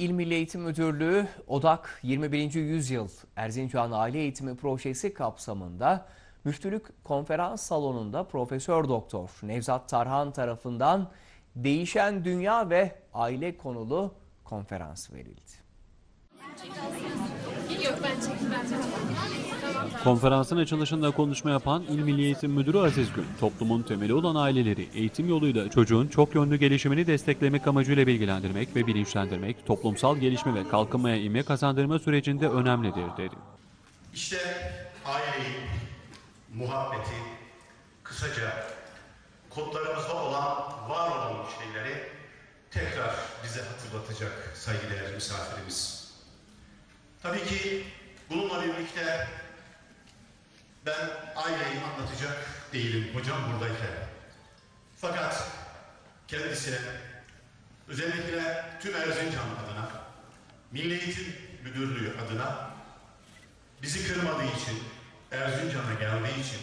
İl Milli Eğitim Müdürlüğü Odak 21. Yüzyıl Erzincan Aile Eğitimi Projesi kapsamında Müftülük Konferans Salonu'nda Profesör Doktor Nevzat Tarhan tarafından Değişen Dünya ve Aile konulu konferans verildi. Yok ben çektim ben çektim. Konferansın açılışında konuşma yapan İl Milli Eğitim Müdürü Aziz Gün, toplumun temeli olan aileleri eğitim yoluyla çocuğun çok yönlü gelişimini desteklemek amacıyla bilgilendirmek ve bilinçlendirmek, toplumsal gelişme ve kalkınmaya ivme kazandırma sürecinde önemlidir dedi. İşte aileyi, muhabbeti, kısaca kodlarımızda olan, var olan şeyleri tekrar bize hatırlatacak saygıdeğer misafirimiz. Tabii ki bununla birlikte ben aileyi anlatacak değilim hocam buradayken. Fakat kendisine özellikle tüm Erzincan adına, Milli Eğitim Müdürlüğü adına bizi kırmadığı için, Erzincan'a geldiği için,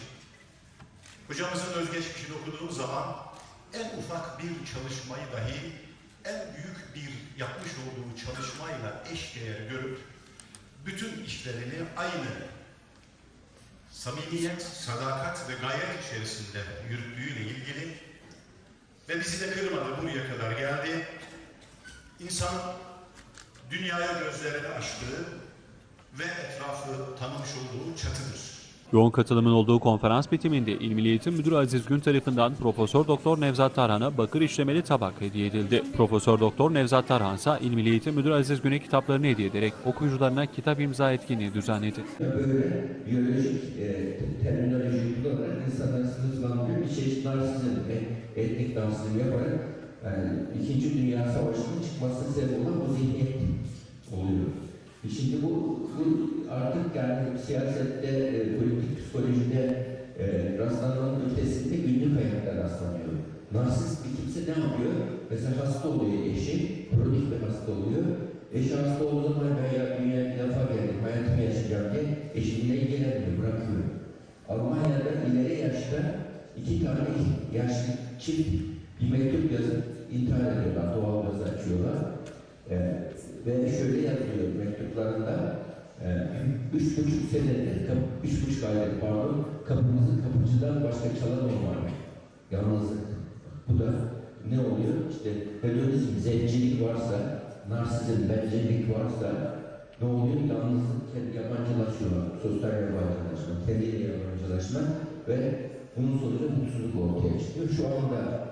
hocamızın özgeçmişini okuduğum zaman en ufak bir çalışmayı dahi en büyük bir yapmış olduğu çalışmayla eşdeğer görüp bütün işlerini aynı samimiyet, sadakat ve gayret içerisinde yürüttüğüyle ilgili ve bizi de kırmadı buraya kadar geldi. İnsan dünyaya gözlerini açtığı ve etrafı tanımış olduğu çatıdır. Yoğun katılımın olduğu konferans bitiminde İl Milli Eğitim Müdürü Aziz Gün tarafından Profesör Doktor Nevzat Tarhan'a bakır işlemeli tabak hediye edildi. Profesör Doktor Nevzat Tarhan ise İl Milli Eğitim Müdürü Aziz Gün'e kitaplarını hediye ederek okuyucularına kitap imza etkinliği düzenledi. böyle biyolojik e, terminoloji kullanarak insanları sınıflandırıyor. Bir çeşit narsizm ve etnik narsizm yaparak yani İkinci Dünya Savaşı'nın çıkmasına sebep olan bu zihniyet oluyor. E Şimdi bu, bu yani siyasette, e, politik psikolojide e, rastlanmanın ötesinde günlük hayatta rastlanıyor. Narsist bir kimse ne yapıyor? Mesela hasta oluyor eşi, kronik bir hasta oluyor. Eşi hasta olduğu zaman ben ya dünyaya bir defa geldim, hayatımı yaşayacağım diye eşiyle ilgilenmiyor, bırakıyor. Almanya'da ileri yaşta iki tane yaşlı çift bir mektup yazıp intihar ediyorlar, doğal gaz açıyorlar. Ee, ve şöyle yazıyor üç buçuk senedir, kap, üç buçuk aydır pardon, kapımızı kapıcıdan başka çalan olmamak. Yalnızlık. Bu da ne oluyor? İşte hedonizm, zevcilik varsa, narsizm, bencillik varsa ne oluyor? Yalnızlık, kendi yabancılaşıyor, sosyal yabancılaşma, kendiyle yabancılaşma ve bunun sonucu mutsuzluk ortaya çıkıyor. Şu anda